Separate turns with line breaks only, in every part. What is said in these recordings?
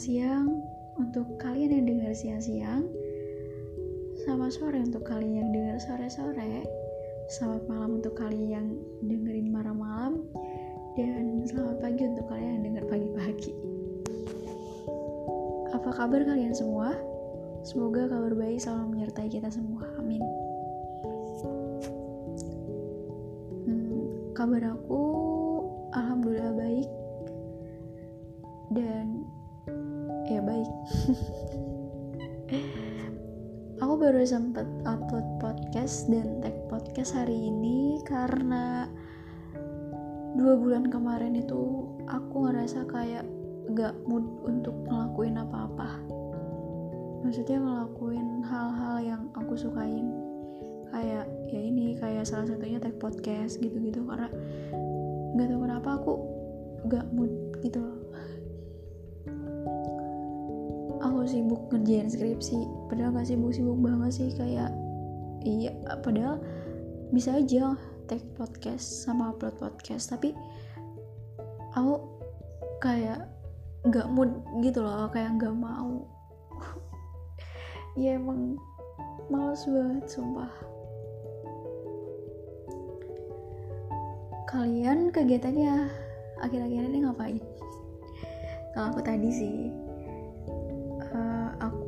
Siang untuk kalian yang dengar siang-siang. Selamat sore untuk kalian yang dengar sore-sore. Selamat malam untuk kalian yang dengerin malam-malam. Dan selamat pagi untuk kalian yang dengar pagi-pagi. Apa kabar kalian semua? Semoga kabar baik selalu menyertai kita semua. Amin. Hmm, kabar aku alhamdulillah baik dan baru sempat upload podcast dan tag podcast hari ini karena dua bulan kemarin itu aku ngerasa kayak gak mood untuk ngelakuin apa-apa. Maksudnya ngelakuin hal-hal yang aku sukain. Kayak ya ini kayak salah satunya tag podcast gitu-gitu. Karena gak tau kenapa aku gak mood gitu loh sibuk ngerjain skripsi. Padahal gak sibuk-sibuk banget sih kayak iya padahal bisa aja take podcast sama upload podcast. Tapi aku kayak gak mood gitu loh kayak gak mau. Ya emang males banget sumpah. Kalian kegiatannya akhir-akhir ini ngapain? Kalau aku tadi sih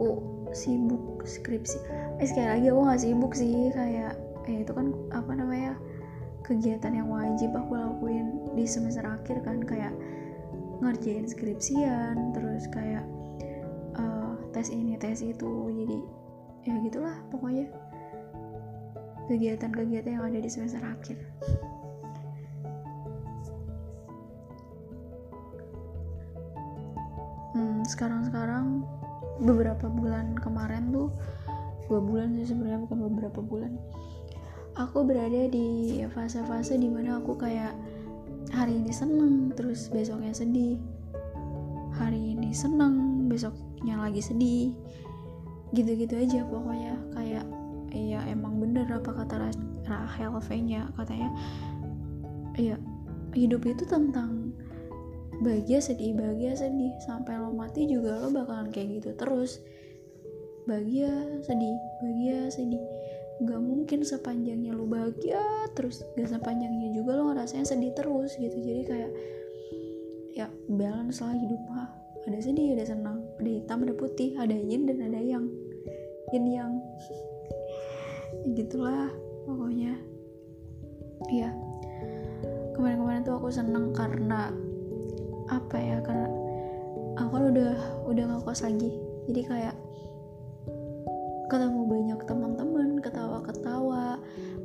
aku sibuk skripsi. Eh sekali lagi aku nggak sibuk sih kayak eh itu kan apa namanya kegiatan yang wajib aku lakuin di semester akhir kan kayak ngerjain skripsian terus kayak uh, tes ini tes itu jadi ya gitulah pokoknya kegiatan-kegiatan yang ada di semester akhir. Hmm, sekarang-sekarang beberapa bulan kemarin tuh dua bulan sih sebenarnya bukan beberapa bulan. Aku berada di fase-fase di mana aku kayak hari ini seneng terus besoknya sedih. Hari ini seneng besoknya lagi sedih. Gitu-gitu aja pokoknya kayak iya emang bener apa kata Rahel V nya katanya. Iya hidup itu tentang bahagia sedih bahagia sedih. Sampai lo mati juga lo bakalan kayak gitu terus. Bahagia sedih bahagia sedih. Nggak mungkin sepanjangnya lo bahagia terus gak sepanjangnya juga lo ngerasanya sedih terus gitu. Jadi kayak ya balance lah hidup mah. Ada sedih ada senang ada hitam ada putih ada yin dan ada yang. Yin yang. Gitulah pokoknya. Iya. Kemarin-kemarin tuh aku seneng karena apa ya karena aku kan udah udah kos lagi. Jadi kayak ketemu banyak teman-teman ketawa-ketawa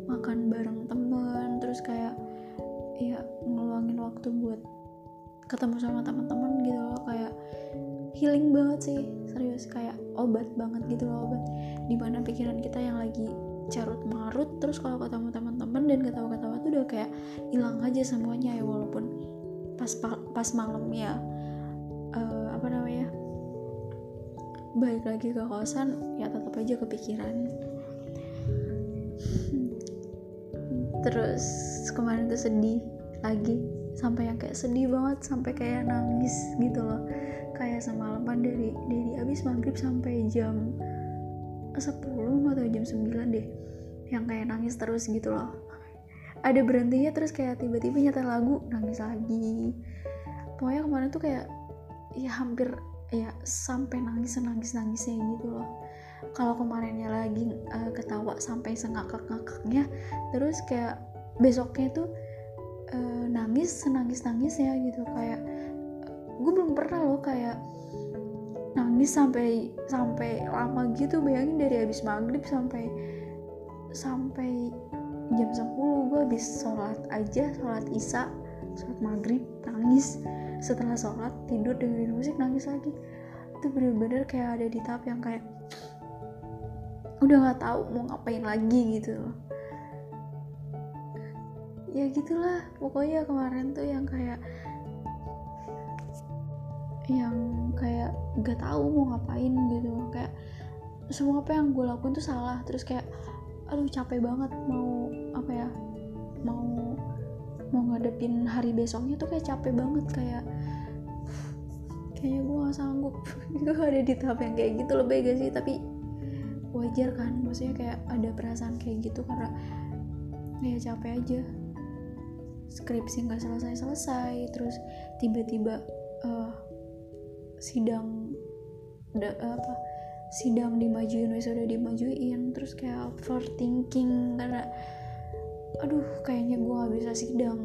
makan bareng temen terus kayak ya ngeluangin waktu buat ketemu sama teman-teman gitu loh. Kayak healing banget sih serius. Kayak obat banget gitu loh obat. Di mana pikiran kita yang lagi carut marut terus kalau ketemu teman-teman dan ketawa-ketawa tuh udah kayak hilang aja semuanya ya walaupun pas pas malamnya uh, apa namanya balik lagi ke kosan ya tetap aja kepikiran. Terus kemarin tuh sedih lagi sampai yang kayak sedih banget sampai kayak nangis gitu loh. Kayak semalaman dari dari abis maghrib sampai jam 10 atau jam 9 deh yang kayak nangis terus gitu loh ada berhentinya terus kayak tiba-tiba nyetel lagu nangis lagi. Pokoknya kemarin tuh kayak ya hampir ya sampai nangis nangis nangisnya gitu loh. Kalau kemarinnya lagi uh, ketawa sampai sengakak-ngakaknya terus kayak besoknya tuh uh, nangis senangis nangisnya gitu. Kayak gue belum pernah loh kayak nangis sampai sampai lama gitu. Bayangin dari habis maghrib sampai sampai jam 10 gue habis sholat aja sholat isya sholat maghrib nangis. Setelah sholat tidur dengerin musik nangis lagi. Itu bener-bener kayak ada di tahap yang kayak udah nggak tahu mau ngapain lagi gitu. Loh ya gitulah pokoknya kemarin tuh yang kayak yang kayak gak tahu mau ngapain gitu. Kayak semua apa yang gue lakuin tuh salah. Terus kayak aduh capek banget mau apa ya mau mau ngadepin hari besoknya tuh kayak capek banget kayak kayaknya gue gak sanggup. Gue ada di tahap yang kayak gitu lebih gak sih? Tapi wajar kan maksudnya kayak ada perasaan kayak gitu karena ya capek aja. Skripsi nggak selesai selesai terus tiba-tiba uh, sidang da, apa sidang dimajuin udah dimajuin terus kayak overthinking karena aduh kayaknya gue gak bisa sidang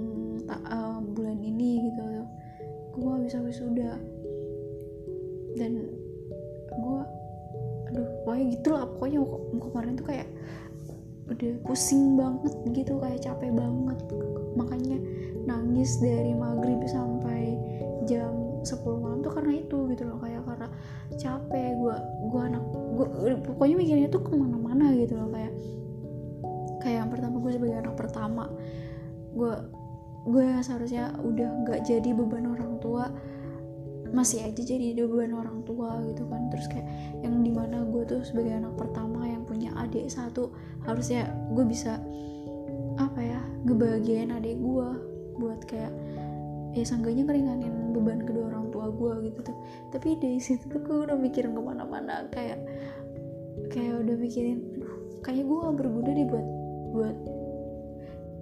uh, bulan ini gitu. Gue gak bisa wisuda. Dan gue aduh pokoknya gitu lah pokoknya kemarin tuh kayak udah pusing banget gitu kayak capek banget. Makanya nangis dari maghrib sampai jam 10 malam tuh karena itu gitu loh kayak karena capek. Gue gue anak gue pokoknya mikirnya tuh ke mana-mana gitu loh kayak kayak yang pertama gue sebagai anak pertama gue gue seharusnya udah nggak jadi beban orang tua masih aja jadi beban orang tua gitu kan. Terus kayak yang di mana gue tuh sebagai anak pertama yang punya adik satu harusnya gue bisa apa ya ngebahagiain adik gue buat kayak ya sangganya ngeringanin beban kedua orang tua gue gitu. Tuh tapi dari situ tuh gue udah mikirin ke mana-mana kayak kayak udah mikirin kayaknya gue gak berguna deh buat buat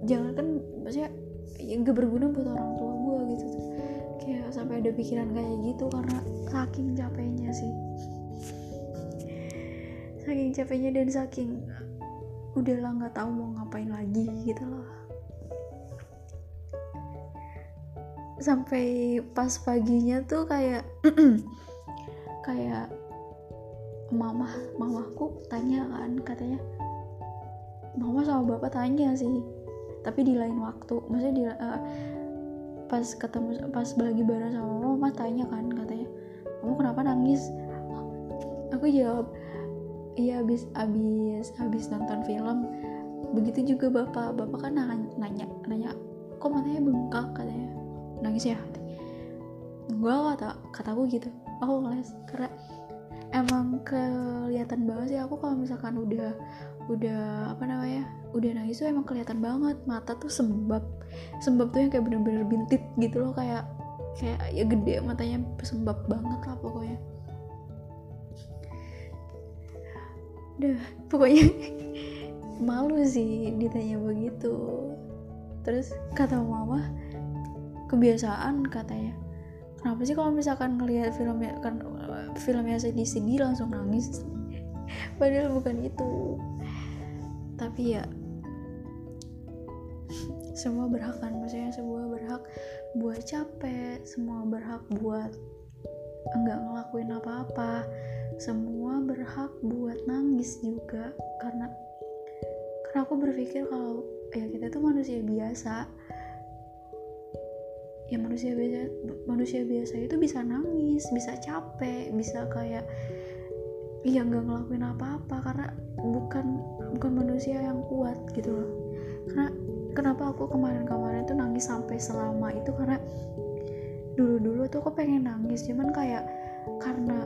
jangan kan maksudnya ya gak berguna buat orang tua gue gitu. Kayak sampai ada pikiran kayak gitu karena saking capeknya sih. Saking capeknya dan saking udahlah nggak tahu mau ngapain lagi gitu loh. Sampai pas paginya tuh kayak kayak mama mamaku tanya kan katanya mama sama bapak tanya sih. Tapi di lain waktu. Maksudnya di uh, pas ketemu pas lagi bareng sama mama mama tanya kan katanya kamu kenapa nangis? Aku jawab iya abis abis abis nonton film. Begitu juga bapak. Bapak kan nanya nanya kok matanya bengkak? katanya. Nangis ya? Gue kata kataku gitu. Aku ngeles karena emang kelihatan banget sih aku kalau misalkan udah udah apa namanya udah nangis tuh emang kelihatan banget. Mata tuh sembab. Sembab tuh yang kayak bener-bener bintit gitu loh kayak kayak ya gede matanya sembab banget lah pokoknya. Udah pokoknya malu sih ditanya begitu. Terus kata mama kebiasaan katanya kenapa sih kalau misalkan ngelihat filmnya kan filmnya sedih-sedih langsung nangis? Padahal bukan itu tapi ya semua berhak kan? Maksudnya semua berhak buat capek semua berhak buat enggak ngelakuin apa-apa semua berhak buat nangis juga. Karena karena aku berpikir kalau ya kita tuh manusia biasa. Ya manusia biasa manusia biasa itu bisa nangis bisa capek bisa kayak ya nggak ngelakuin apa-apa. Karena bukan bukan manusia yang kuat gitu loh. Karena kenapa aku kemarin-kemarin tuh nangis sampai selama itu? Karena dulu-dulu tuh aku pengen nangis cuman kayak karena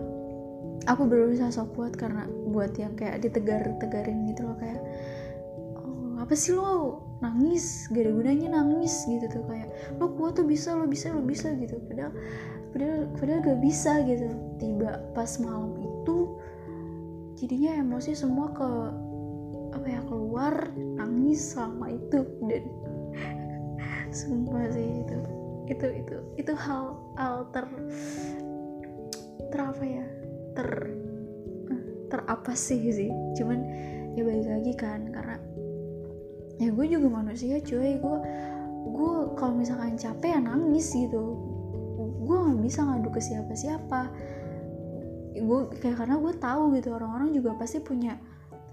aku berusaha sok kuat karena buat yang kayak ditegar-tegarin gitu loh kayak oh, apa sih lo? Nangis? Gak ada gunanya nangis gitu tuh kayak lo kuat tuh bisa lo bisa lo bisa gitu. Padahal padahal padahal gak bisa gitu. Tiba pas malam itu jadinya emosi semua ke apa ya keluar nangis selama itu. Dan sumpah sih itu. Itu itu itu hal hal ter ter apa ya ter ter apa sih sih. Cuman ya balik lagi kan karena ya gue juga manusia cuy. Gue gue kalau misalkan capek ya nangis gitu. Gue nggak bisa ngadu ke siapa-siapa. Gue kayak karena gue tahu gitu orang-orang juga pasti punya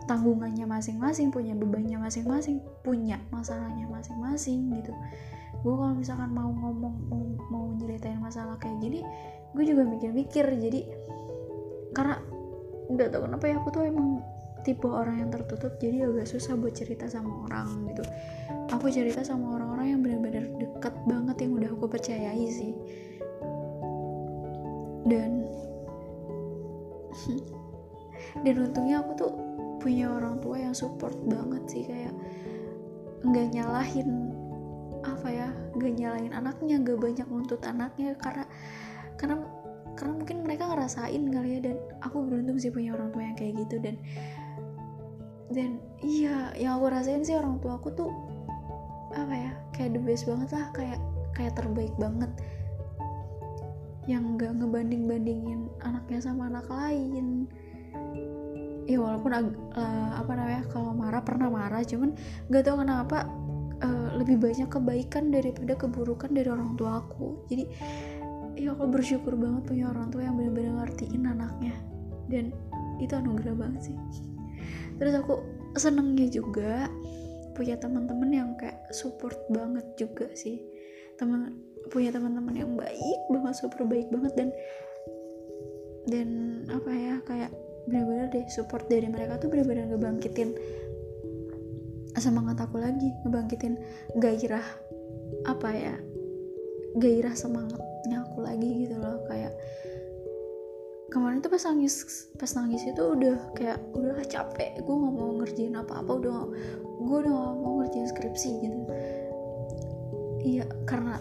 tanggungannya masing-masing punya bebannya masing-masing punya masalahnya masing-masing gitu. Gue kalau misalkan mau ngomong mau, mau nyeritain masalah kayak gini gue juga mikir-mikir. Jadi karena nggak tahu kenapa ya aku tuh emang tipe orang yang tertutup jadi agak susah buat cerita sama orang gitu. Aku cerita sama orang-orang yang benar-benar dekat banget yang udah aku percayai sih. Dan dan untungnya aku tuh punya orang tua yang support banget sih kayak nggak nyalahin apa ya nggak nyalahin anaknya nggak banyak nuntut anaknya karena karena karena mungkin mereka ngerasain kali ya dan aku beruntung sih punya orang tua yang kayak gitu dan dan iya yang aku rasain sih orang tua aku tuh apa ya kayak the best banget lah kayak kayak terbaik banget. Yang gak ngebanding bandingin anaknya sama anak lain ya walaupun uh, apa namanya kalau marah pernah marah cuman gak tau kenapa uh, lebih banyak kebaikan daripada keburukan dari orang tua aku. Jadi ya aku bersyukur banget punya orang tua yang benar-benar ngertiin anaknya. Dan itu anugerah banget sih. Terus aku senengnya juga punya teman-teman yang kayak support banget juga sih. Teman punya teman-teman yang baik banget super baik banget dan dan apa ya kayak bener-bener deh support dari mereka tuh bener-bener ngebangkitin semangat aku lagi ngebangkitin gairah apa ya gairah semangatnya aku lagi gitu loh kayak kemarin tuh pas nangis pas nangis itu udah kayak udah capek gue nggak mau ngerjain apa-apa udah gue udah gak mau ngerjain skripsi gitu. Iya karena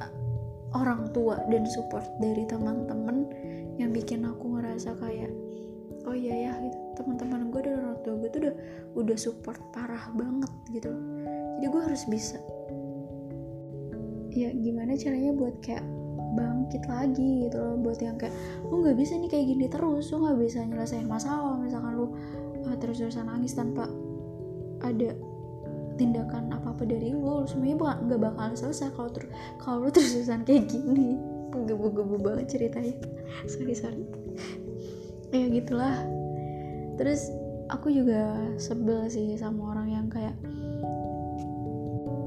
orang tua dan support dari teman-teman yang bikin aku ngerasa kayak oh iya ya gitu. Teman-teman gue dan orang tua gue tuh udah udah support parah banget gitu. Jadi gue harus bisa. Ya gimana caranya buat kayak bangkit lagi gitu loh. Buat yang kayak lu nggak bisa nih kayak gini terus. Lu nggak bisa nyelesain masalah. Misalkan lu uh, terus-terusan nangis tanpa ada tindakan apa apa dari lu, lu semuanya nggak bakalan selesai kalau ter kalau lu terus-terusan kayak gini. Gebu-gebu banget ceritanya. Sorry sorry ya gitulah. Terus aku juga sebel sih sama orang yang kayak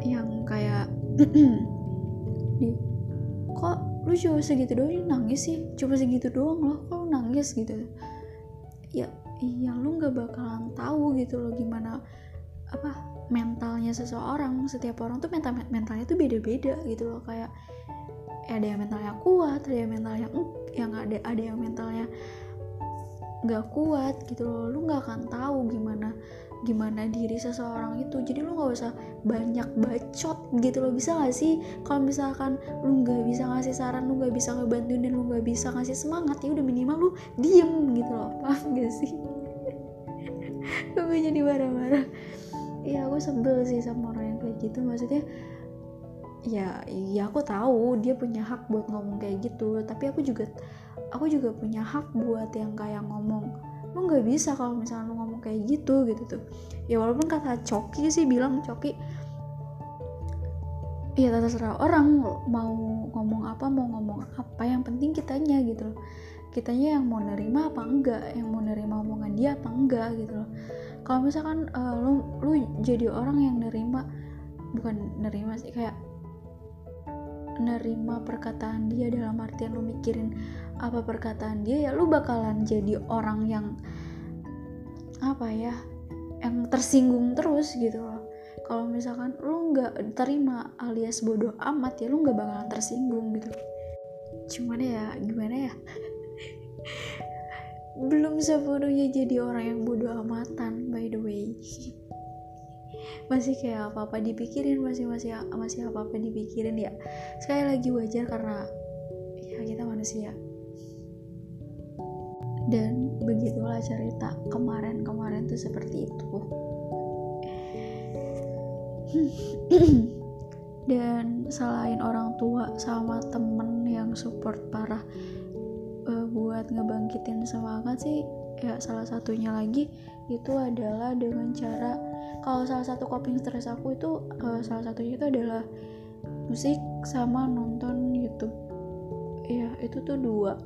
yang kayak kok lu cuma segitu doang? Nangis sih. Cuma segitu doang loh kok lu nangis gitu? Ya iya lu nggak bakalan tahu gitu loh gimana apa mentalnya seseorang. Setiap orang tuh mental mentalnya tuh beda-beda gitu loh. Kayak ada yang mentalnya kuat ada yang mentalnya yang ada ada yang mentalnya nggak kuat gitu loh. Lu nggak akan tahu gimana gimana diri seseorang itu. Jadi lu nggak usah banyak bacot gitu loh. Bisa gak sih? Kalau misalkan lu nggak bisa ngasih saran lu nggak bisa ngebantuin dan lu nggak bisa ngasih semangat ya udah minimal lu diem gitu loh. Paham gak sih? Gue jadi marah-marah. Ya aku sebel sih sama orang yang kayak gitu. Maksudnya ya ya aku tahu dia punya hak buat ngomong kayak gitu tapi aku juga aku juga punya hak buat yang kayak ngomong lu nggak bisa kalau misalnya lu ngomong kayak gitu gitu tuh. Ya walaupun kata Coki sih bilang Coki ya terserah orang mau ngomong apa mau ngomong apa yang penting kitanya gitu loh. Kitanya yang mau nerima apa enggak yang mau nerima omongan dia apa enggak gitu loh. Kalau misalkan uh, lu lu jadi orang yang nerima bukan nerima sih kayak nerima perkataan dia dalam artian lu mikirin apa perkataan dia ya lu bakalan jadi orang yang apa ya yang tersinggung terus gitu loh. Kalau misalkan lu nggak terima alias bodoh amat ya lu nggak bakalan tersinggung gitu. Cuman ya gimana ya? Belum sepenuhnya jadi orang yang bodoh amatan by the way masih kayak apa apa dipikirin masih masih masih apa apa dipikirin ya. Sekali lagi wajar karena ya kita manusia. Dan begitulah cerita kemarin-kemarin tuh seperti itu. Dan selain orang tua sama temen yang support parah uh, buat ngebangkitin semangat sih ya salah satunya lagi itu adalah dengan cara kalau salah satu coping stress aku itu uh, salah satunya itu adalah musik sama nonton YouTube. Ya itu tuh dua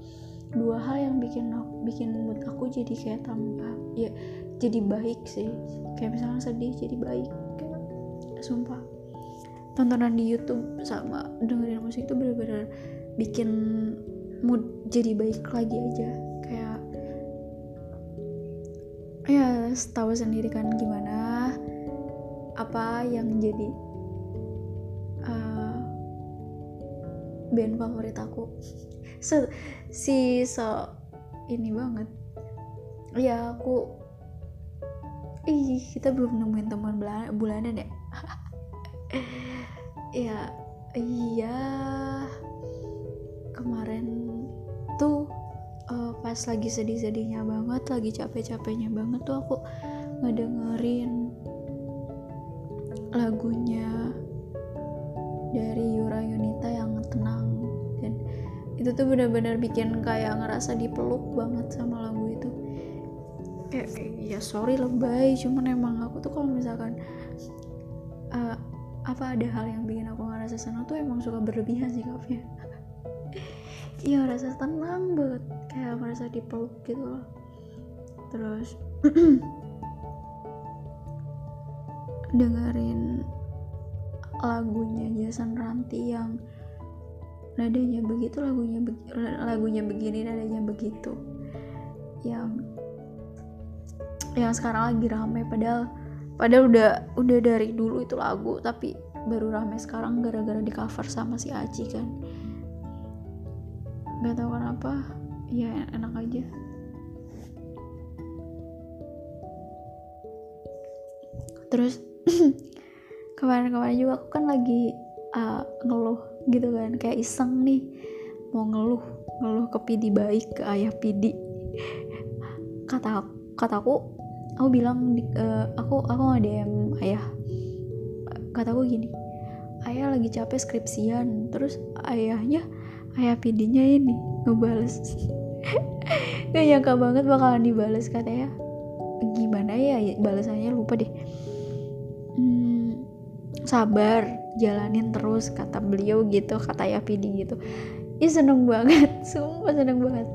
dua hal yang bikin bikin mood aku jadi kayak tambah ya jadi baik sih. Kayak misalnya sedih jadi baik. Kayak, sumpah tontonan di YouTube sama dengerin musik itu bener-bener bikin mood jadi baik lagi aja. Kayak ya tahu sendiri kan gimana apa yang jadi uh, band favorit aku. So, si so ini banget. Ya aku ih kita belum nemuin teman bulanan ya? Ya iya. Kemarin tuh pas lagi sedih-sedihnya banget lagi capek-capeknya banget tuh aku ngedengerin lagunya dari Yura Yunita yang tenang. Dan itu tuh benar-benar bikin kayak ngerasa dipeluk banget sama lagu itu. Kayak ya sorry lebay. Cuman emang aku tuh kalau misalkan uh, apa ada hal yang bikin aku ngerasa senang tuh emang suka berlebihan sikapnya iya rasa tenang banget. Kayak merasa dipeluk gitu loh. Terus dengerin lagunya Jason Ranti yang nadanya begitu lagunya be lagunya begini nadanya begitu. Yang yang sekarang lagi rame padahal padahal udah udah dari dulu itu lagu tapi baru rame sekarang gara-gara di cover sama si Aci kan. Nggak tahu kenapa ya enak aja. Terus kemarin-kemarin juga aku kan lagi uh, ngeluh gitu kan kayak iseng nih mau ngeluh ngeluh ke Pidi baik ke ayah Pidi kata kataku aku bilang uh, aku aku nggak DM ayah. Kataku gini ayah lagi capek skripsian. Terus ayahnya ayah pidinya ini ngebales. Gak nyangka banget bakalan dibales katanya. Gimana ya balasannya lupa deh sabar jalanin terus kata beliau gitu kata ayah pidi gitu. Ih seneng banget sumpah seneng banget.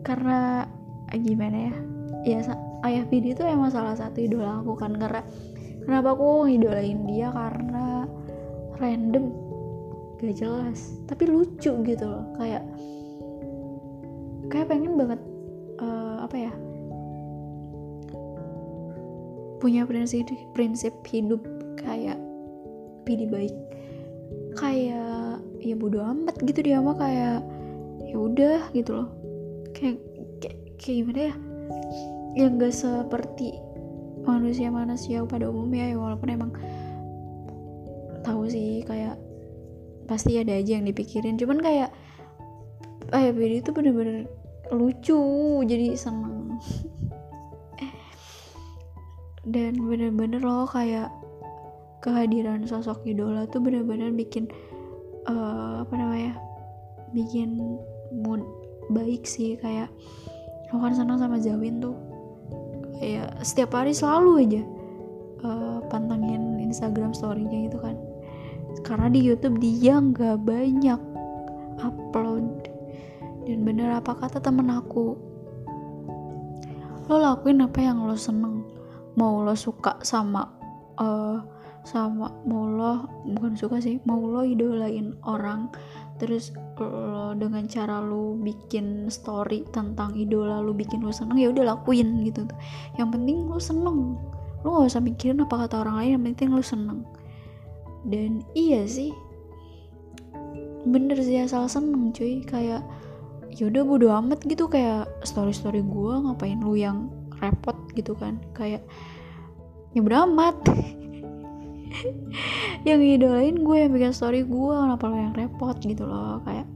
Karena gimana ya? Ya ayah Pidi itu emang salah satu idola aku kan karena kenapa aku ngidolain dia? Karena random gak jelas tapi lucu gitu loh. Kayak kayak pengen banget uh, apa ya? Punya prinsip prinsip hidup kayak Pidi baik. Kayak ya bodo amat gitu dia mah kayak ya udah gitu loh. Kayak kayak, kayak gimana ya? Yang gak seperti manusia-manusia pada umumnya ya walaupun emang tahu sih kayak pasti ada aja yang dipikirin. Cuman kayak ayah Bedi itu bener-bener lucu jadi seneng. Dan bener-bener loh kayak kehadiran sosok idola tuh bener-bener bikin uh, apa namanya bikin mood baik sih. Kayak aku kan senang sama Zawin tuh. Ya setiap hari selalu aja uh, pantengin Instagram storynya gitu kan. Karena di YouTube dia nggak banyak upload. Dan bener apa kata temen aku? Lo lakuin apa yang lo seneng? Mau lo suka sama uh, sama mau lo bukan suka sih mau lo idolain orang. Terus lo dengan cara lo bikin story tentang idola lo bikin lo seneng ya udah lakuin gitu. Yang penting lo seneng. Lo gak usah mikirin apa kata orang lain yang penting lo seneng. Dan iya sih bener sih asal seneng cuy. Kayak yaudah bodo amat gitu kayak story story gue ngapain lu yang repot gitu kan. Kayak ya bodo amat yang idolain gue yang bikin story gue kenapa lo yang repot gitu loh. Kayak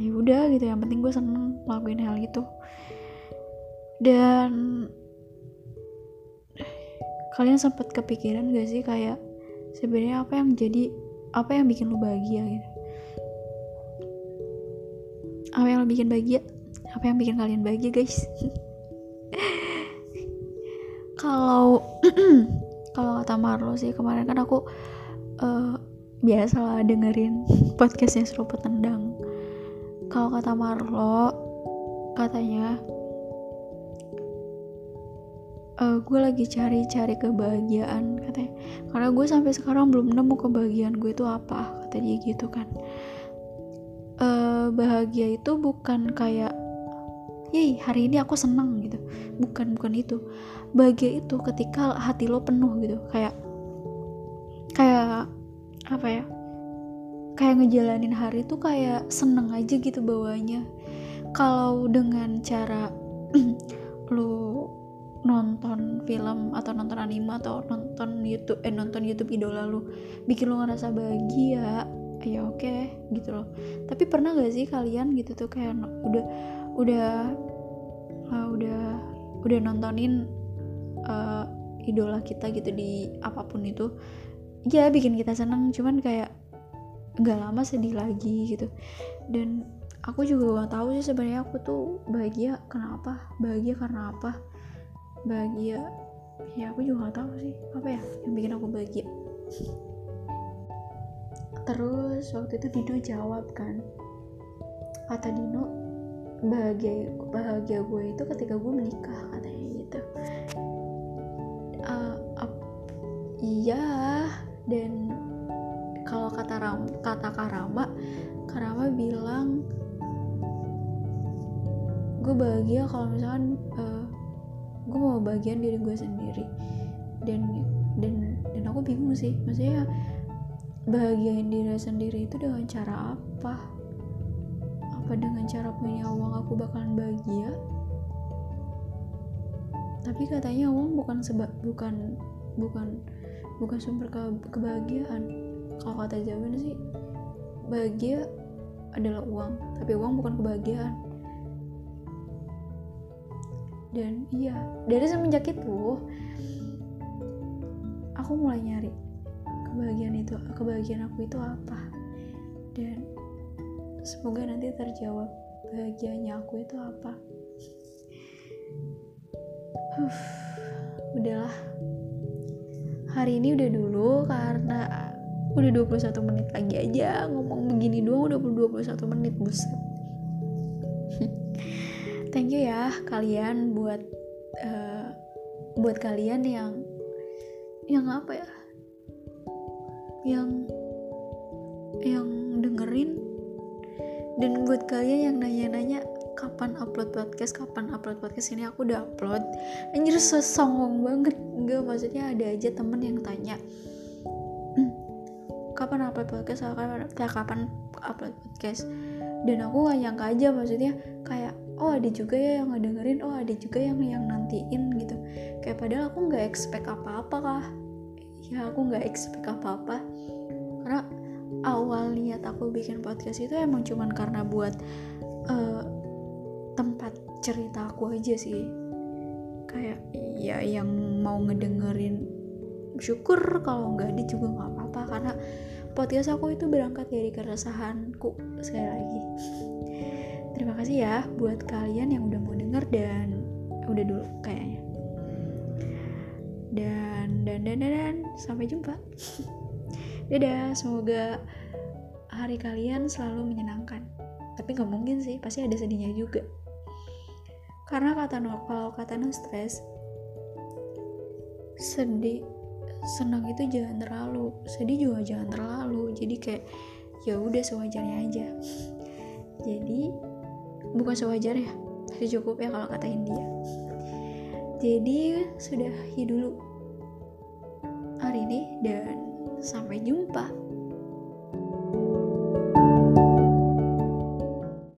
ya udah gitu. Yang penting gue seneng lakuin hal itu. Dan kalian sempat kepikiran gak sih kayak sebenarnya apa yang jadi apa yang bikin lo bahagia gitu? Apa yang lo bikin bahagia? Apa yang bikin kalian bahagia guys? Kalau kalau kata Marlo sih kemarin kan aku uh, biasalah dengerin podcastnya seruput tendang kalau kata Marlo katanya uh, gue lagi cari-cari kebahagiaan katanya. Karena gue sampai sekarang belum nemu kebahagiaan gue itu apa kata dia gitu kan. Uh, bahagia itu bukan kayak Yeay, hari ini aku senang gitu. Bukan bukan itu. Bahagia itu ketika hati lo penuh gitu. Kayak kayak apa ya? Kayak ngejalanin hari tuh kayak seneng aja gitu bawahnya. Kalau dengan cara lo nonton film atau nonton anime atau nonton YouTube eh nonton YouTube idola lu bikin lu ngerasa bahagia ya oke okay, gitu loh. Tapi pernah gak sih kalian gitu tuh kayak udah udah uh, udah udah nontonin uh, idola kita gitu di apa pun itu ya bikin kita seneng. Cuman kayak nggak lama sedih lagi gitu. Dan aku juga gak tahu sih sebenarnya aku tuh bahagia kenapa bahagia karena apa? Bahagia ya aku juga gak tahu sih. Apa ya yang bikin aku bahagia? Terus waktu itu Dido jawab kan kata Dino bahagia bahagia gue itu ketika gue menikah katanya gitu. Uh, uh, iya dan kalau kata Ram, kata Karama Karama bilang gue bahagia kalau misalkan uh, gue mau bagian diri gue sendiri. Dan dan dan aku bingung sih maksudnya bahagiain diri sendiri itu dengan cara apa apa dengan cara punya uang aku bakalan bahagia? Tapi katanya uang bukan sebab bukan bukan bukan sumber ke kebahagiaan. Kalau kata jawaban sih bahagia adalah uang tapi uang bukan kebahagiaan. Dan iya dari semenjak itu aku mulai nyari kebahagiaan itu kebahagiaan aku itu apa. Dan semoga nanti terjawab bahagianya aku itu apa. Uf, udahlah. Hari ini udah dulu karena udah 21 menit lagi aja. Ngomong begini doang udah 21 menit buset. Thank you ya kalian buat uh, buat kalian yang yang apa ya? Yang dan buat kalian yang nanya-nanya kapan upload podcast? Kapan upload podcast? Ini aku udah upload. Anjir sesongong banget. Enggak maksudnya ada aja temen yang tanya hmm, kapan upload podcast? Kapan, kapan upload podcast? Dan aku gak nyangka aja maksudnya kayak oh ada juga ya yang ngedengerin oh ada juga yang yang nantiin gitu. Kayak padahal aku nggak expect apa-apa kah? Ya aku nggak expect apa-apa. Karena awal niat aku bikin podcast itu emang cuman karena buat uh, tempat cerita aku aja sih. Kayak ya yang mau ngedengerin syukur kalau nggak ada juga nggak apa-apa. Karena podcast aku itu berangkat dari keresahanku. Sekali lagi. Terima kasih ya buat kalian yang udah mau denger dan udah dulu kayaknya. Dan dan dan dan, dan sampai jumpa dadah semoga hari kalian selalu menyenangkan. Tapi nggak mungkin sih pasti ada sedihnya juga. Karena kata no kalau kata no stress sedih senang itu jangan terlalu. Sedih juga jangan terlalu. Jadi kayak ya udah sewajarnya aja. Jadi bukan sewajarnya cukup ya kalau kata India jadi sudah dulu hari ini dan sampai jumpa.